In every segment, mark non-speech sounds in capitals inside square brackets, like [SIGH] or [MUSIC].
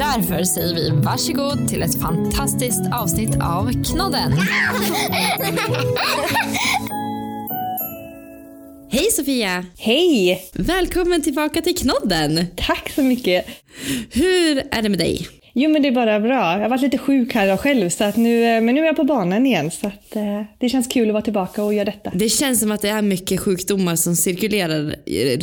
Därför säger vi varsågod till ett fantastiskt avsnitt av Knodden. [LAUGHS] Hej Sofia! Hej! Välkommen tillbaka till Knodden! Tack så mycket. Hur är det med dig? Jo men det är bara bra. Jag har varit lite sjuk här själv så att nu, eh, men nu är jag på banan igen så att eh, det känns kul att vara tillbaka och göra detta. Det känns som att det är mycket sjukdomar som cirkulerar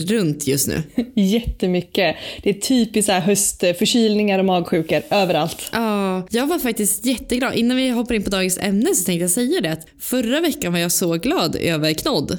runt just nu. [LAUGHS] Jättemycket. Det är typiskt så här höstförkylningar och magsjukor överallt. Ja, jag var faktiskt jätteglad. Innan vi hoppar in på dagens ämne så tänkte jag säga det att förra veckan var jag så glad över knodd.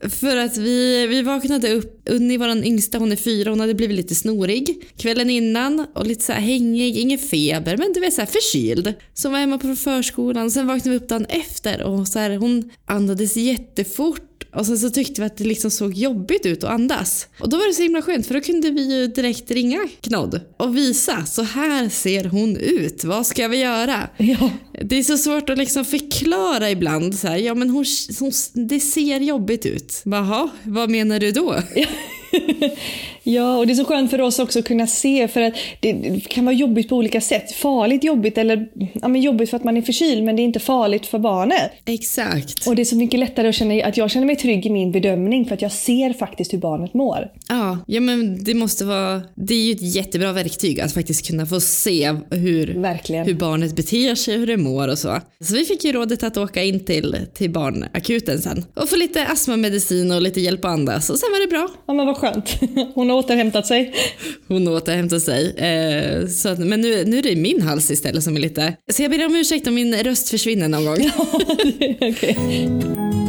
[LAUGHS] För att vi, vi vaknade upp, Unni vår yngsta, hon är fyra, hon hade blivit lite snorig kvällen innan och lite så här hängig, ingen feber men du vet så här förkyld. Så hon var hemma på förskolan, sen vaknade vi upp dagen efter och så här, hon andades jättefort och sen så tyckte vi att det liksom såg jobbigt ut att andas. Och då var det så himla skönt för då kunde vi ju direkt ringa Knodd och visa så här ser hon ut, vad ska vi göra? Ja. Det är så svårt att liksom förklara ibland så här, ja men hon, hon, det ser jobbigt ut. Jaha, vad menar du då? Ja, [LAUGHS] och det är så skönt för oss också att kunna se för att det kan vara jobbigt på olika sätt. Farligt jobbigt eller ja, men jobbigt för att man är förkyld men det är inte farligt för barnet. Exakt. Och det är så mycket lättare att känna att jag känner mig trygg i min bedömning för att jag ser faktiskt hur barnet mår. Ja, ja men det måste vara, det är ju ett jättebra verktyg att faktiskt kunna få se hur, Verkligen. hur barnet beter sig, hur det mår och så. Så vi fick ju rådet att åka in till, till barnakuten sen och få lite astmamedicin och lite hjälp att andas och sen var det bra. Ja men vad skönt. [LAUGHS] Hon har återhämtat sig. Hon återhämtade sig. Eh, så att, men nu, nu är det min hals istället som är lite... Så jag ber om ursäkt om min röst försvinner någon gång. [LAUGHS] Okej.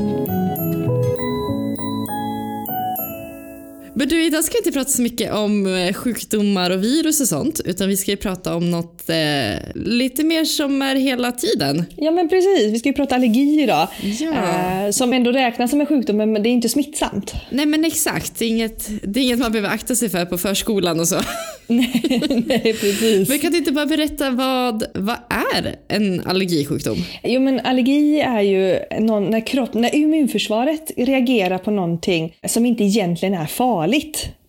Men du, idag ska vi inte prata så mycket om eh, sjukdomar och virus och sånt, utan vi ska ju prata om något eh, lite mer som är hela tiden. Ja men precis, vi ska ju prata allergi idag. Ja. Eh, som ändå räknas som en sjukdom men det är inte smittsamt. Nej men exakt, det är, inget, det är inget man behöver akta sig för på förskolan och så. [LAUGHS] nej, nej precis. Men kan du inte bara berätta vad, vad är en allergisjukdom? Jo men allergi är ju någon, när, kropp, när immunförsvaret reagerar på någonting som inte egentligen är farligt.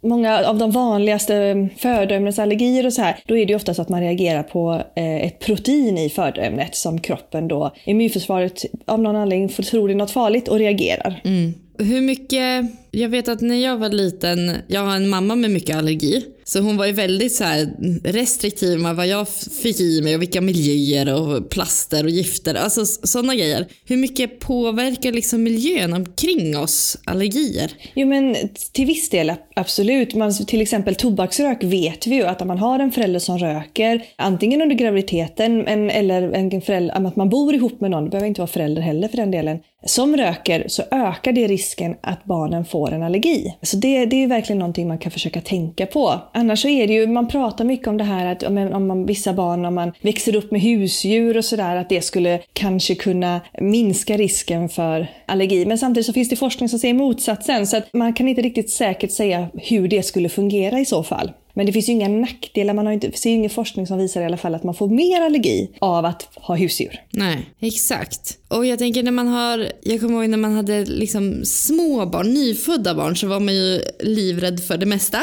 Många av de vanligaste födoämnesallergier och så här, då är det ju ofta så att man reagerar på eh, ett protein i födoämnet som kroppen då, immunförsvaret av någon anledning får det är något farligt och reagerar. Mm. Hur mycket, jag vet att när jag var liten, jag har en mamma med mycket allergi, så hon var ju väldigt så här restriktiv med vad jag fick i mig och vilka miljöer och plaster och gifter, alltså sådana grejer. Hur mycket påverkar liksom miljön omkring oss allergier? Jo men till viss del absolut. Man, till exempel tobaksrök vet vi ju att om man har en förälder som röker, antingen under graviditeten en, eller en förälder, att man bor ihop med någon, det behöver inte vara förälder heller för den delen, som röker så ökar det risken att barnen får en allergi. Så det, det är verkligen någonting man kan försöka tänka på. Annars så är det ju, man pratar mycket om det här att om, om man, vissa barn, om man växer upp med husdjur och sådär, att det skulle kanske kunna minska risken för allergi. Men samtidigt så finns det forskning som säger motsatsen, så att man kan inte riktigt säkert säga hur det skulle fungera i så fall. Men det finns ju inga nackdelar, man har inte, det finns ju ingen forskning som visar i alla fall att man får mer allergi av att ha husdjur. Nej, exakt. Och jag tänker när man har, jag kommer ihåg när man hade liksom små barn, nyfödda barn så var man ju livrädd för det mesta.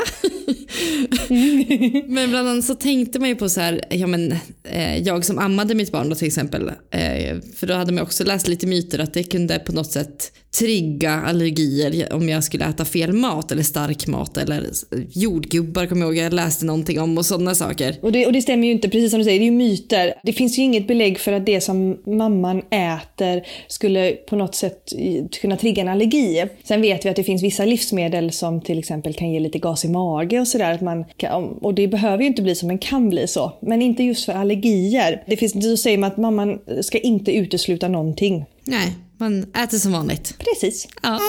[LAUGHS] men bland annat så tänkte man ju på så här, ja men Eh, jag som ammade mitt barn då till exempel, eh, för då hade man också läst lite myter att det kunde på något sätt trigga allergier om jag skulle äta fel mat eller stark mat eller jordgubbar kommer jag ihåg jag läste någonting om och sådana saker. Och det, och det stämmer ju inte, precis som du säger, det är ju myter. Det finns ju inget belägg för att det som mamman äter skulle på något sätt kunna trigga en allergi. Sen vet vi att det finns vissa livsmedel som till exempel kan ge lite gas i mage och sådär. Och det behöver ju inte bli så, men kan bli så. Men inte just för allergi allergier. Det finns, då säger att mamman ska inte utesluta någonting. Nej, man äter som vanligt. Precis. Ja.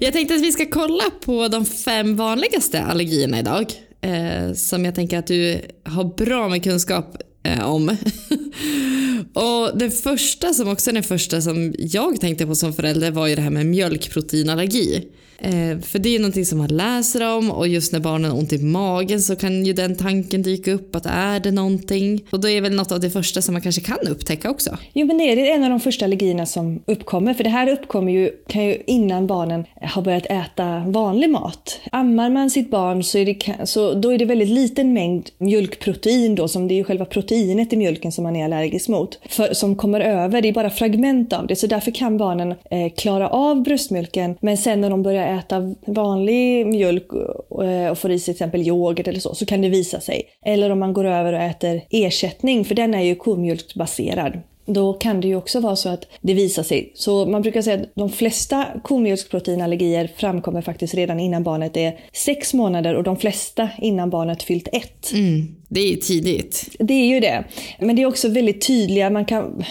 Jag tänkte att vi ska kolla på de fem vanligaste allergierna idag. Eh, som jag tänker att du har bra med kunskap eh, om. [LAUGHS] och den första som också är den första som jag tänkte på som förälder var ju det här med mjölkproteinallergi. Eh, för det är ju någonting som man läser om och just när barnen har ont i magen så kan ju den tanken dyka upp att är det någonting? Och då är väl något av det första som man kanske kan upptäcka också. Jo men det är en av de första allergierna som uppkommer för det här uppkommer ju, kan ju innan barnen har börjat äta vanlig mat. Ammar man sitt barn så är det, så då är det väldigt liten mängd mjölkprotein då som det är ju själva proteinet i mjölken som man är allergisk mot. För, som kommer över, det är bara fragment av det så därför kan barnen eh, klara av bröstmjölken men sen när de börjar äta vanlig mjölk eh, och får i sig till exempel yoghurt eller så, så kan det visa sig. Eller om man går över och äter ersättning, för den är ju komjölksbaserad då kan det ju också vara så att det visar sig. Så man brukar säga att de flesta komjölksproteinallergier framkommer faktiskt redan innan barnet är sex månader och de flesta innan barnet fyllt ett. Mm. Det är tidigt. Det är ju det. Men det är också väldigt tydliga. Man kan,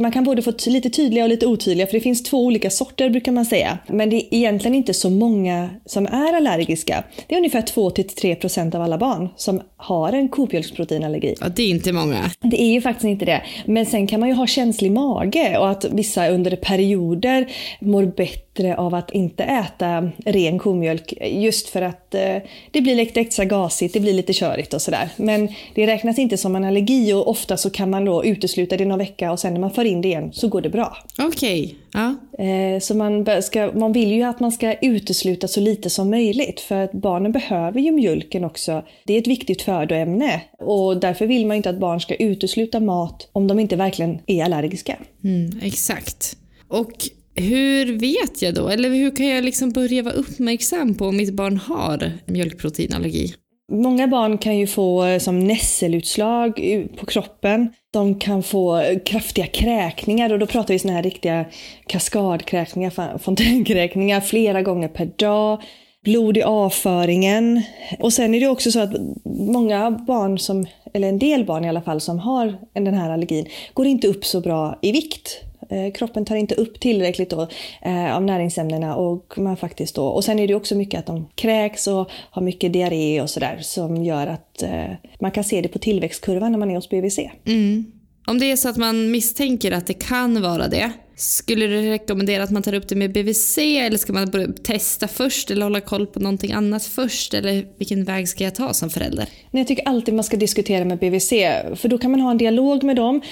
man kan både få lite tydliga och lite otydliga för det finns två olika sorter brukar man säga. Men det är egentligen inte så många som är allergiska. Det är ungefär 2-3% av alla barn som har en komjölksproteinallergi. Ja, det är inte många. Det är ju faktiskt inte det. Men sen kan man ju ha känslig mage och att vissa under perioder mår bättre av att inte äta ren komjölk just för att eh, det blir lite extra gasigt, det blir lite körigt och sådär. Men det räknas inte som en allergi och ofta så kan man då utesluta det någon vecka och sen när man får in det igen så går det bra. Okej. Okay. Ja. Eh, så man, ska, man vill ju att man ska utesluta så lite som möjligt för att barnen behöver ju mjölken också. Det är ett viktigt födoämne och därför vill man inte att barn ska utesluta mat om de inte verkligen är allergiska. Mm, exakt. Och hur vet jag då, eller hur kan jag liksom börja vara uppmärksam på om mitt barn har mjölkproteinallergi? Många barn kan ju få eh, som nässelutslag på kroppen. De kan få eh, kraftiga kräkningar och då pratar vi såna här riktiga kaskadkräkningar, fontänkräkningar flera gånger per dag. Blod i avföringen. Och sen är det också så att många barn, som, eller en del barn i alla fall, som har den här allergin går inte upp så bra i vikt. Eh, kroppen tar inte upp tillräckligt då, eh, av näringsämnena och man faktiskt då, och sen är det också mycket att de kräks och har mycket diarré och sådär som gör att eh, man kan se det på tillväxtkurvan när man är hos BVC. Mm. Om det är så att man misstänker att det kan vara det, skulle du rekommendera att man tar upp det med BVC eller ska man testa först eller hålla koll på någonting annat först? Eller vilken väg ska jag ta som förälder? Jag tycker alltid man ska diskutera med BVC för då kan man ha en dialog med dem,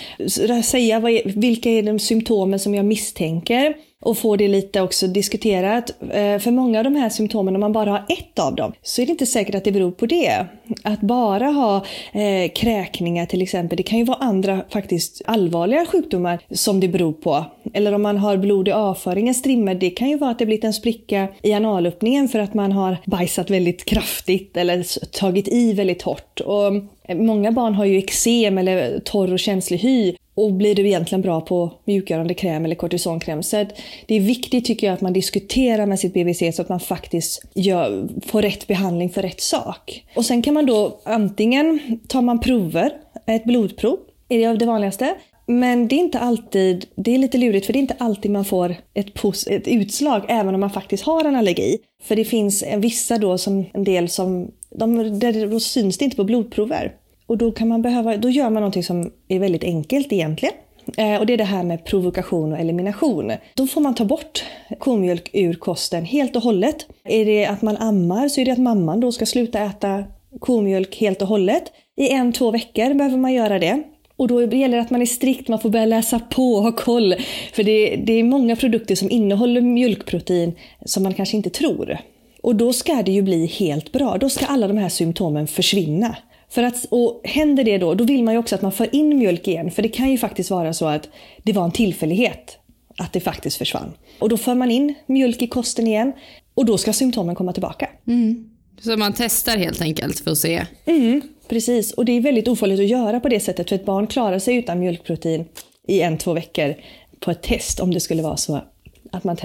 säga vad vilka är de symptomen som jag misstänker och få det lite också diskuterat. Eh, för många av de här symptomen, om man bara har ett av dem, så är det inte säkert att det beror på det. Att bara ha eh, kräkningar till exempel, det kan ju vara andra faktiskt allvarliga sjukdomar som det beror på. Eller om man har blod i avföringen, strimmer, det kan ju vara att det blivit en spricka i analöppningen för att man har bajsat väldigt kraftigt eller tagit i väldigt hårt. Och eh, Många barn har ju eksem eller torr och känslig hy och blir du egentligen bra på mjukgörande kräm eller kortisonkräm. Så det är viktigt tycker jag att man diskuterar med sitt BVC så att man faktiskt gör, får rätt behandling för rätt sak. Och sen kan man då antingen tar man prover, ett blodprov är det det vanligaste. Men det är inte alltid, det är lite lurigt för det är inte alltid man får ett, pos, ett utslag även om man faktiskt har en allergi. För det finns vissa då som en del som, de, där då syns det inte på blodprover. Och då, kan man behöva, då gör man någonting som är väldigt enkelt egentligen. Eh, och det är det här med provokation och elimination. Då får man ta bort komjölk ur kosten helt och hållet. Är det att man ammar så är det att mamman då ska sluta äta komjölk helt och hållet. I en, två veckor behöver man göra det. Och då gäller det att man är strikt, man får börja läsa på och ha koll. För det, det är många produkter som innehåller mjölkprotein som man kanske inte tror. Och då ska det ju bli helt bra. Då ska alla de här symptomen försvinna. För att, och händer det då, då vill man ju också att man för in mjölk igen. För det kan ju faktiskt vara så att det var en tillfällighet att det faktiskt försvann. Och då för man in mjölk i kosten igen och då ska symptomen komma tillbaka. Mm. Så man testar helt enkelt för att se? Mm, precis, och det är väldigt ofarligt att göra på det sättet för ett barn klarar sig utan mjölkprotein i en, två veckor på ett test om det skulle vara så att man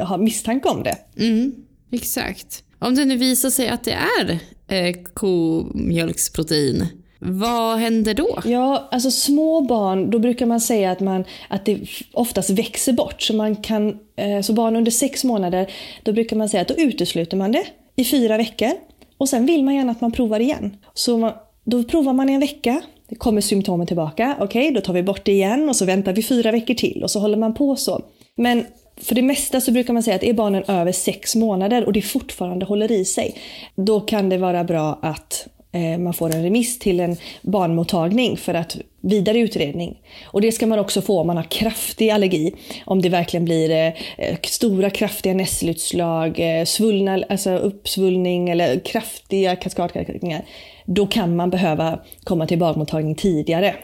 har misstanke om det. Mm, exakt. Om det nu visar sig att det är eh, komjölksprotein, vad händer då? Ja, alltså små barn, då brukar man säga att, man, att det oftast växer bort. Så, man kan, eh, så barn under sex månader, då brukar man säga att då utesluter man det i fyra veckor. Och sen vill man gärna att man provar igen. Så man, då provar man i en vecka, det kommer symptomen tillbaka. Okej, okay, då tar vi bort det igen och så väntar vi fyra veckor till och så håller man på så. Men för det mesta så brukar man säga att är barnen över sex månader och det fortfarande håller i sig, då kan det vara bra att eh, man får en remiss till en barnmottagning för att vidare utredning. Och det ska man också få om man har kraftig allergi. Om det verkligen blir eh, stora kraftiga nässelutslag, eh, svullna, alltså uppsvullning eller kraftiga kaskadkräkningar. Då kan man behöva komma till barnmottagning tidigare.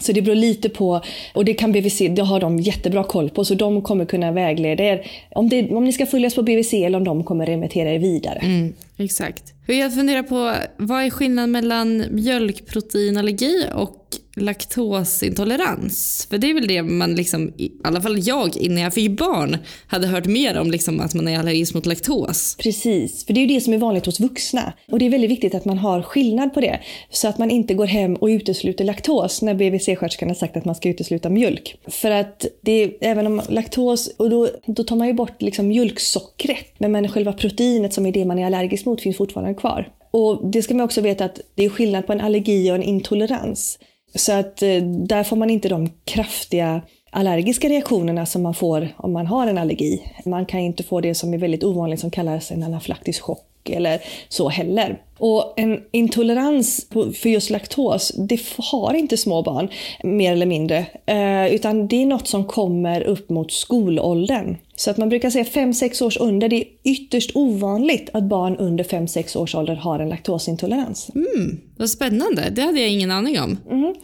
Så det beror lite på, och det kan BVC, det har de jättebra koll på, så de kommer kunna vägleda er om, det, om ni ska följas på BVC eller om de kommer remittera er vidare. Mm, exakt. Jag funderar på, vad är skillnaden mellan mjölkproteinallergi och laktosintolerans. För det är väl det man, liksom, i alla fall jag innan jag fick barn, hade hört mer om liksom, att man är allergisk mot laktos. Precis, för det är ju det som är vanligt hos vuxna. Och det är väldigt viktigt att man har skillnad på det. Så att man inte går hem och utesluter laktos när BVC-sköterskan har sagt att man ska utesluta mjölk. För att det är, även om laktos, och då, då tar man ju bort liksom mjölksockret. Men själva proteinet som är det man är allergisk mot finns fortfarande kvar. Och det ska man också veta att det är skillnad på en allergi och en intolerans. Så att eh, där får man inte de kraftiga allergiska reaktionerna som man får om man har en allergi. Man kan inte få det som är väldigt ovanligt som kallas en anafylaktisk chock eller så heller. Och en intolerans för just laktos, det har inte små barn mer eller mindre. Eh, utan det är något som kommer upp mot skolåldern. Så att man brukar säga 5-6 års under. Det är ytterst ovanligt att barn under 5-6 års ålder har en laktosintolerans. Mm, vad spännande, det hade jag ingen aning om. Mm.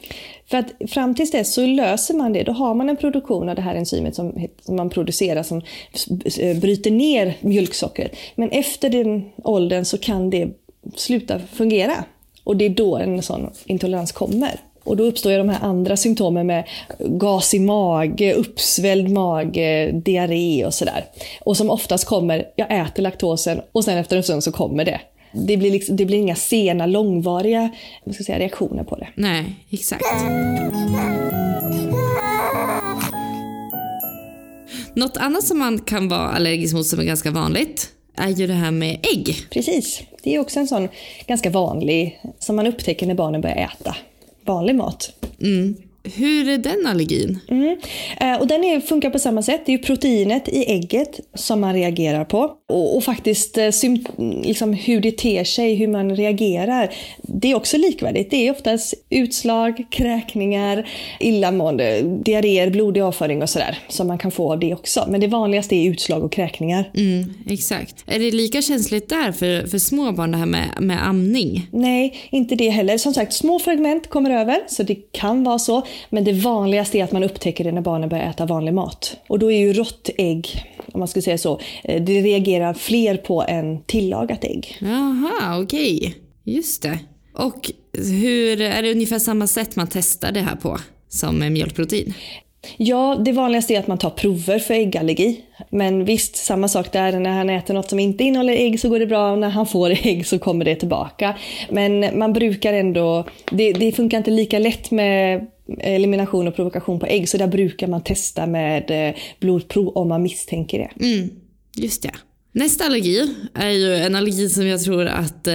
För att fram tills dess så löser man det. Då har man en produktion av det här enzymet som, som man producerar som bryter ner mjölksockret. Men efter den åldern så kan det sluta fungera. Och det är då en sån intolerans kommer. Och då uppstår ju de här andra symptomen med gas i mage, uppsvälld mage, diarré och sådär. Och som oftast kommer, jag äter laktosen och sen efter en stund så kommer det. Det blir, liksom, det blir inga sena, långvariga ska säga, reaktioner på det. Nej, exakt. Något annat som man kan vara allergisk mot som är ganska vanligt är ju det här med ägg. Precis. Det är också en sån ganska vanlig som man upptäcker när barnen börjar äta vanlig mat. Mm. Hur är den allergin? Mm. Eh, och den är, funkar på samma sätt. Det är proteinet i ägget som man reagerar på. Och, och faktiskt eh, liksom hur det ter sig, hur man reagerar. Det är också likvärdigt. Det är oftast utslag, kräkningar, illamående, diarréer, blodig avföring och sådär. Som man kan få av det också. Men det vanligaste är utslag och kräkningar. Mm, exakt. Är det lika känsligt där för, för små barn det här med, med amning? Nej, inte det heller. Som sagt, små fragment kommer över så det kan vara så. Men det vanligaste är att man upptäcker det när barnen börjar äta vanlig mat. Och då är ju rått ägg, om man skulle säga så, eh, det reagerar fler på än tillagat ägg. Jaha, okej. Okay. Just det. Och hur, är det ungefär samma sätt man testar det här på som med mjölkprotein? Ja, det vanligaste är att man tar prover för äggallergi. Men visst, samma sak där. När han äter något som inte innehåller ägg så går det bra. Och när han får [LAUGHS] ägg så kommer det tillbaka. Men man brukar ändå... Det, det funkar inte lika lätt med elimination och provokation på ägg. Så där brukar man testa med eh, blodprov om man misstänker det. Mm, just det. Nästa allergi är ju en allergi som jag tror att eh,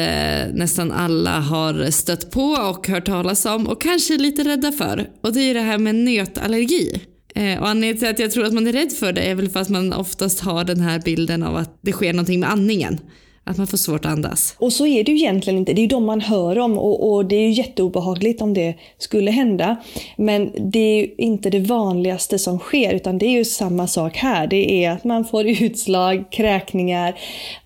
nästan alla har stött på och hört talas om och kanske är lite rädda för. Och det är det här med nötallergi. Eh, och anledningen till att jag tror att man är rädd för det är väl för att man oftast har den här bilden av att det sker någonting med andningen. Att man får svårt att andas. Och så är det ju egentligen inte. Det är ju de man hör om och, och, det är ju jätteobehagligt om det skulle hända. Men det är ju inte det vanligaste som sker utan det är ju samma sak här. Det är att man får [LAUGHS] utslag, kräkningar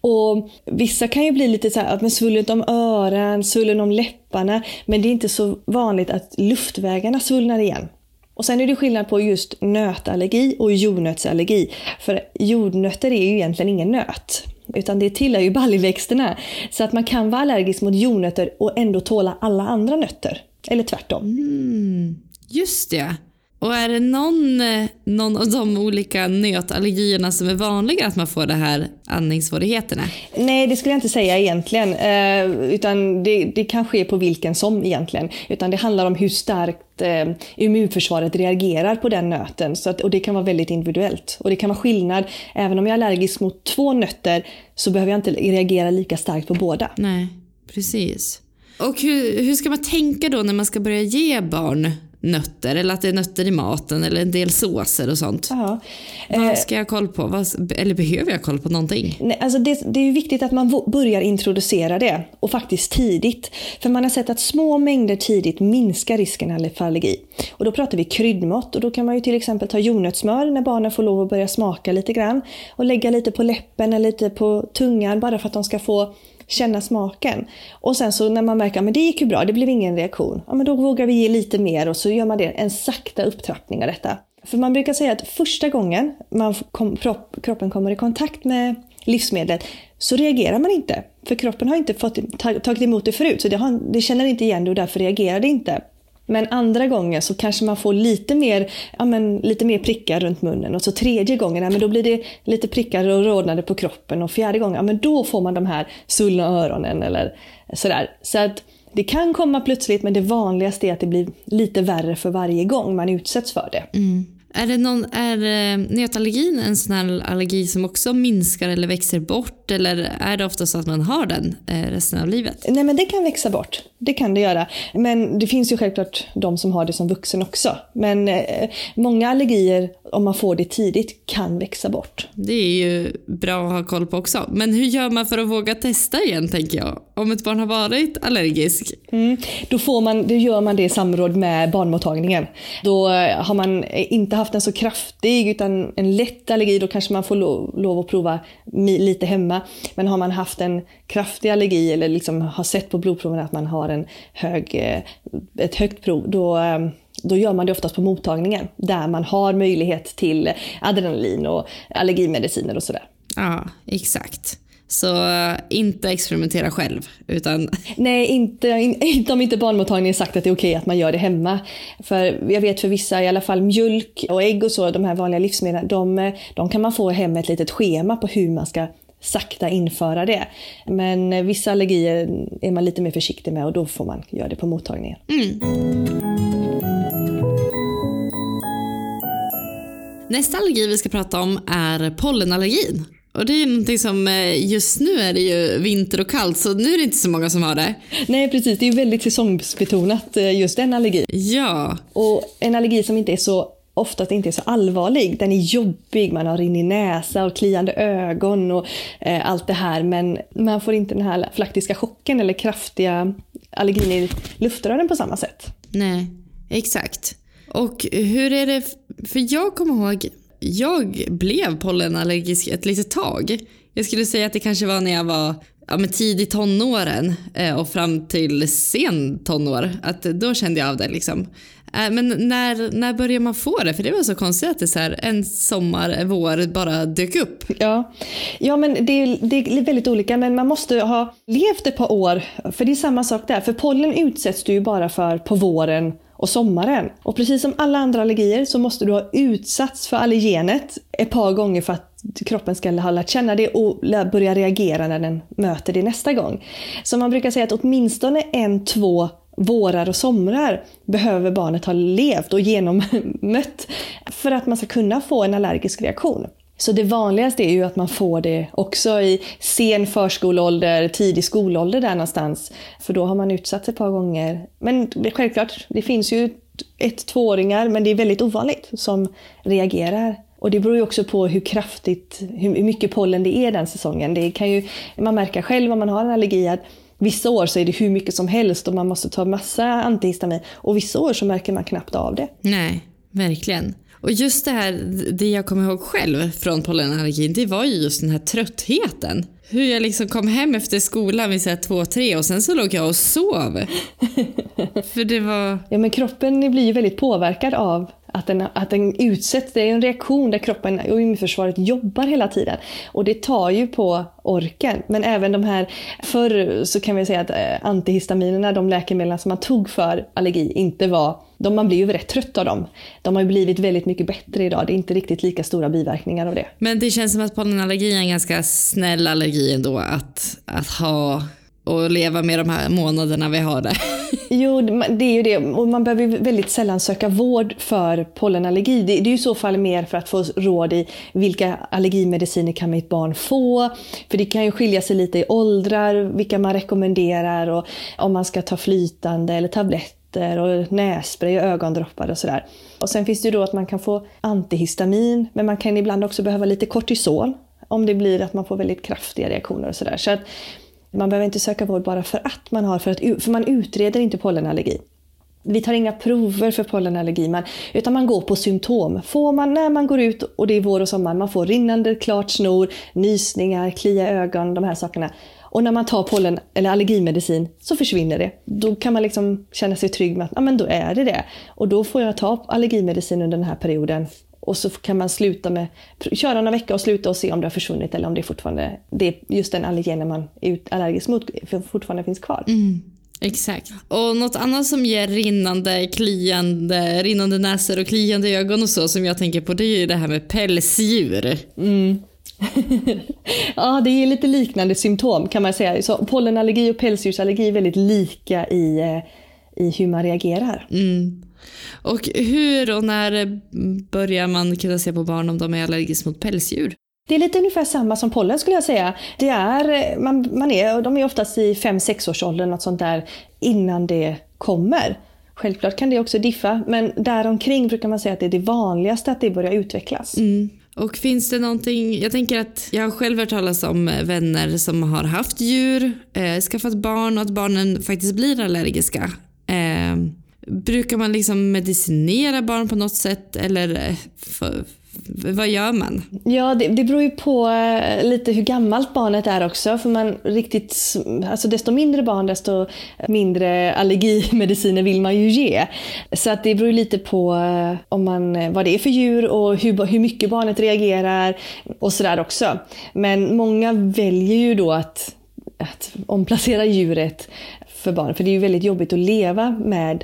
och vissa kan ju bli lite så här, svullet om öronen, svullen om läpparna. Men det är inte så vanligt att luftvägarna svullnar igen. Och sen är det skillnad på just nötallergi och jordnötsallergi. För jordnötter är ju egentligen ingen nöt. Utan det tillhör ju baljväxterna. Så att man kan vara allergisk mot jordnötter och ändå tåla alla andra nötter. Eller tvärtom. Mm, just det. Och är det någon, någon av de olika nötallergierna som är vanliga att man får de här andningssvårigheterna? Nej, det skulle jag inte säga egentligen. Eh, utan det, det kan ske på vilken som egentligen. Utan det handlar om hur starkt eh, immunförsvaret reagerar på den nöten. Så att, och det kan vara väldigt individuellt. Och det kan vara skillnad. Även om jag är allergisk mot två nötter så behöver jag inte reagera lika starkt på båda. Nej, precis. Och hur, hur ska man tänka då när man ska börja ge barn nötter eller att det är nötter i maten eller en del såser och sånt. Ja. Vad Eh, ska jag koll på? Vad, eller behöver jag koll på någonting? Nej, alltså det, det är viktigt att man börjar introducera det och faktiskt tidigt. För man har sett att små mängder tidigt minskar risken för allergi. Och då pratar vi kryddmått och då kan man ju till exempel ta jordnötssmör när barnen får lov att börja smaka lite grann och lägga lite på läppen eller lite på tungan bara för att de ska få känna smaken. Och sen så när man märker att det gick ju bra, det blev ingen reaktion. Ja, men då vågar vi ge lite mer och så gör man det, en sakta upptrappning av detta. För man brukar säga att första gången man kom, kroppen kommer i kontakt med livsmedlet så reagerar man inte. För kroppen har inte fått, tagit emot det förut, så det, har, det känner inte igen det och därför reagerar det inte. Men andra gången så kanske man får lite mer, ja, men, lite mer prickar runt munnen och så tredje gången, ja, men då blir det lite prickar och rodnader på kroppen och fjärde gången, ja, men då får man de här svullna öronen eller sådär. Så att det kan komma plötsligt men det vanligaste är att det blir lite värre för varje gång man utsätts för det. Mm. Är, det någon, är eh, nötallergin en sån här allergi som också minskar eller växer bort? Eller är det ofta så att man har den eh, resten av livet? Nej men det kan växa bort. Det kan det göra. Men det finns ju självklart de som har det som vuxen också. Men eh, många allergier, om man får det tidigt, kan växa bort. Det är ju bra att ha koll på också. Men hur gör man för att våga testa igen tänker jag? Om ett barn har varit allergisk. Mm. Då, får man, då gör man det i samråd med barnmottagningen. Då eh, har man inte haft en så kraftig utan en lätt allergi, då kanske man får lov, lov att prova lite hemma. Men har man haft en kraftig allergi eller liksom har sett på blodproven att man har en hög, eh, ett högt prov, då, eh, då gör man det oftast på mottagningen där man har möjlighet till adrenalin och allergimediciner och sådär. Ja, exakt. Så eh, inte experimentera själv, utan [LAUGHS] Nej, inte, in, [LAUGHS] inte om inte barnmottagningen sagt att det är okej att man gör det hemma. För jag vet för vissa, i alla fall mjölk och ägg och så, de här vanliga livsmedlen, de, de kan man få hem ett litet schema på hur man ska sakta införa det. Men eh, vissa allergier är man lite mer försiktig med och då får man göra det på mottagningen. Nästa allergi vi ska prata om är pollenallergin. Och det är ju någonting som eh, just nu är det ju vinter och kallt så nu är det inte så många som har det. Nej precis, det är ju väldigt säsongsbetonat eh, just den allergin. Ja, Och en allergi som inte är så ofta inte är så allvarlig. Den är jobbig, man har rinnig näsa och kliande ögon och eh, allt det här. Men man får inte den här flaktiska chocken eller kraftiga allergin i luftrören på samma sätt. nej, exakt. Och hur är det, för jag kommer ihåg, jag blev pollenallergisk ett litet tag. Jag skulle säga att det kanske var när jag var ja, men tidigt tonåren eh, och fram till sen tonår. Att då kände jag av det liksom. Eh, Men när, när börjar man få det? För det var så konstigt att det så här, en sommar, en vår bara dök upp. Ja, ja men det är, det är väldigt olika men man måste ha levt ett par år. För det är samma sak där. För pollen utsätts du ju bara för på våren och sommaren. Och precis som alla andra allergier så måste du ha utsatts för allergenet ett par gånger för att kroppen ska ha lärt känna det och börja reagera när den möter det nästa gång. Så man brukar säga att åtminstone en, två vårar och somrar behöver barnet ha levt och genommött för att man ska kunna få en allergisk reaktion. Så det vanligaste är ju att man får det också i sen förskoleålder, tidig skolålder där någonstans. För då har man utsatts ett par gånger. Men det- självklart, det finns ju ett tvååringar, men det är väldigt ovanligt som reagerar. Och det beror ju också på hur kraftigt, hur mycket pollen det är den säsongen. Det kan ju, man märker själv om man har en allergi att vissa år så är det hur mycket som helst och man måste ta massa antihistamin. Och vissa år så märker man knappt av det. Nej, verkligen. Och just det här, det jag kommer ihåg själv från pollenallergin, det var ju just den här tröttheten. Hur jag liksom kom hem efter skolan vid så två, tre och sen så låg jag och sov. [LAUGHS] För det var, Ja, men kroppen blir ju väldigt påverkad av att den, att den utsätts. Det är en reaktion där kroppen och immunförsvaret jobbar hela tiden. Och det tar ju på orken. Men även de här, förr så kan vi säga att eh, antihistaminerna, de läkemedel som man tog för allergi, inte var de, man blir ju rätt trött av dem. De har ju blivit väldigt mycket bättre idag. Det är inte riktigt lika stora biverkningar av det. men det känns som att pollenallergi är en ganska snäll allergi ändå att, att ha och leva med de här månaderna vi har [LAUGHS] det. Jo, det är ju det. Och man behöver väldigt sällan söka vård för pollenallergi. Det, är ju i så fall mer för att få råd i vilka allergimediciner kan mitt barn få? För det kan ju skilja sig lite i åldrar, vilka man rekommenderar och om man ska ta flytande eller tabletter och nässpray och ögondroppar och sådär. Och sen finns det ju då att man kan få antihistamin, men man kan ibland också behöva lite kortison om det blir att man får väldigt kraftiga reaktioner och sådär. Så att man behöver inte söka vård bara för att man har, för, att, för man utreder inte pollenallergi. Vi tar inga prover för pollenallergi, man, utan man går på symptom. Får man när man går ut och det är vår och sommar, man får rinnande klart snor, nysningar, klia ögon, de här sakerna. Och när man tar pollen eller allergimedicin så försvinner det. Då kan man liksom känna sig trygg med att ah, men då är det det. Och då får jag ta allergimedicin under den här perioden och så kan man sluta med, köra några veckor och sluta och se om det har försvunnit eller om det fortfarande, det just den allergenen man är allergisk mot fortfarande finns kvar. Mm, exakt. Och något annat som ger rinnande, kliande, rinnande näsor och kliande ögon och så som jag tänker på det är ju det här med pälsdjur. Mm. [LAUGHS] ja, det är lite liknande symptom kan man säga. Så pollenallergi och pälsdjursallergi är väldigt lika i, eh, i hur man reagerar. Mm. Och hur och när börjar man kunna se på barn om de är allergiska mot pälsdjur? Det är lite ungefär samma som pollen skulle jag säga. Det är, man, man är, de är oftast i 5-6 års åldern, något sånt där, innan det kommer. Självklart kan det också diffa, men däromkring brukar man säga att det är det vanligaste att det börjar utvecklas. Mm. Och finns det någonting, jag tänker att jag har själv hört talas om vänner som har haft djur, eh, skaffat barn och att barnen faktiskt blir allergiska. Eh, Brukar man liksom medicinera barn på något sätt eller eh, för, vad gör man? Ja, det, det beror ju på eh, lite hur gammalt barnet är också. För man riktigt, alltså desto mindre barn, desto mindre allergimediciner vill man ju ge. Så att det beror ju lite på eh, om man, vad det är för djur och hur, hur mycket barnet reagerar och sådär också. Men många väljer ju då att, att omplacera djuret för barn. För det är ju väldigt jobbigt att leva med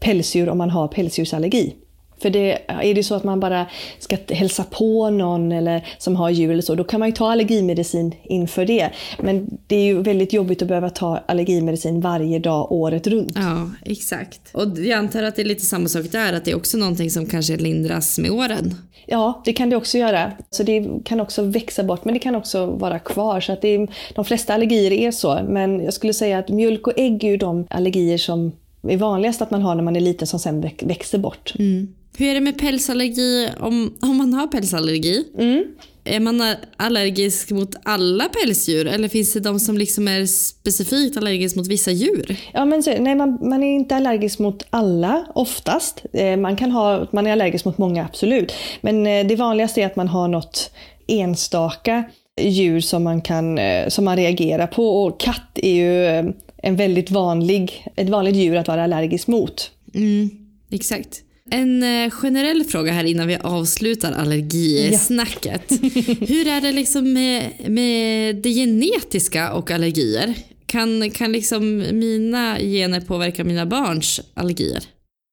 pälsdjur om man har pälsdjursallergi. För det, är det så att man bara ska hälsa på någon eller som har djur eller så, då kan man ju ta allergimedicin inför det. Men det är ju väldigt jobbigt att behöva ta allergimedicin varje dag året runt. Ja, exakt. Och jag antar att det är lite samma sak där, att det är också någonting som kanske lindras med åren. Ja, det kan det också göra. Så det kan också växa bort, men det kan också vara kvar. Så att är, de flesta allergier är så, men jag skulle säga att mjölk och ägg är ju de allergier som är vanligast att man har när man är liten som sen växer bort. Mm. Hur är det med pälsallergi om, om man har pälsallergi? Mm. Är man allergisk mot alla pälsdjur eller finns det de som liksom är specifikt allergisk mot vissa djur? Ja, men så, nej, man, man är inte allergisk mot alla oftast. Eh, man, kan ha, man är allergisk mot många, absolut. Men eh, det vanligaste är att man har något enstaka djur som man, kan, eh, som man reagerar på. Och katt är ju en väldigt vanlig, ett vanligt djur att vara allergisk mot. Mm, exakt. En eh, generell fråga här innan vi avslutar allergisnacket. Ja. [LAUGHS] Hur är det liksom med, med det genetiska och allergier? Kan, kan liksom mina gener påverka mina barns allergier?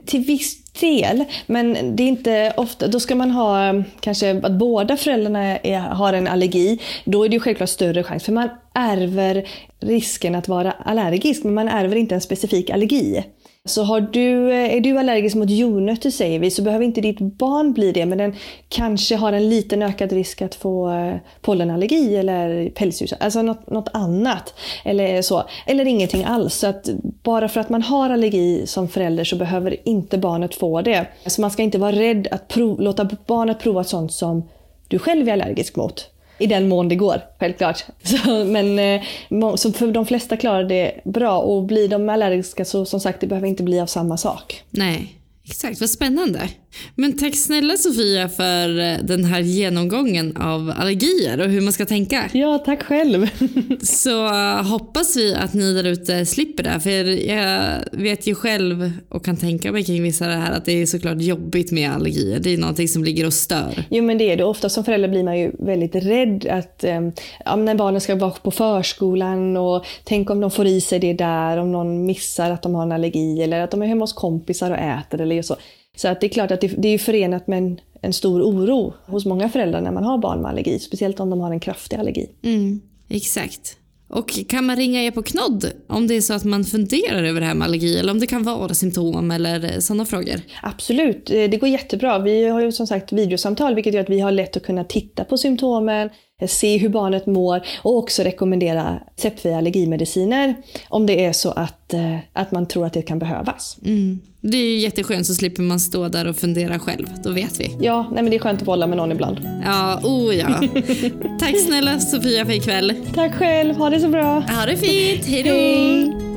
Till viss del, men det är inte ofta. Då ska man ha kanske att båda föräldrarna är, har en allergi. Då är det ju självklart större chans, för man ärver risken att vara allergisk, men man ärver inte en specifik allergi. Så har du, eh, är du allergisk mot jordnötter säger vi, så behöver inte ditt barn bli det, men den kanske har en liten ökad risk att få eh, pollenallergi eller pälsdjur, alltså något, något annat. Eller så. Eller ingenting alls. Så att bara för att man har allergi som förälder så behöver inte barnet få det. Så man ska inte vara rädd att prov, låta barnet prova sånt som du själv är allergisk mot. I den mån det går, självklart. [LAUGHS] Så, men eh, så för de flesta klarar det bra och blir de allergiska så som sagt, det behöver inte bli av samma sak. Nej, exakt. Vad spännande. Men tack snälla Sofia för eh, den här genomgången av allergier och hur man ska tänka. Ja, tack själv. [LAUGHS] Så eh, hoppas vi att ni där ute slipper det. För jag vet ju själv och kan tänka mig kring vissa det här att det är såklart jobbigt med allergier. Det är någonting som ligger och stör. Jo men det är det. Ofta som förälder blir man ju väldigt rädd att eh, ja, när barnen ska vara på förskolan och tänk om de får i sig det där, om någon missar att de har en allergi eller att de är hemma hos kompisar och äter eller så. Så att det är klart att det, det är förenat med en, en, stor oro hos många föräldrar när man har barn med allergi. Speciellt om de har en kraftig allergi. Mm, exakt. Och kan man ringa er på Knodd om det är så att man funderar över det här med allergi eller om det kan vara symptom eller sådana frågor? Absolut, eh, det går jättebra. Vi har ju som sagt videosamtal vilket gör att vi har lätt att kunna titta på symptomen, eh, se hur barnet mår och också rekommendera receptfria allergimediciner om det är så att, eh, att man tror att det kan behövas. Mm. Det är jätteskönt så slipper man stå där och fundera själv. Då vet vi. Ja, nej men det är skönt att bolla med någon ibland. Ja, oh ja. [LAUGHS] Tack snälla Sofia för ikväll. Tack själv, ha det så bra. Ha det fint, hejdå! Hej.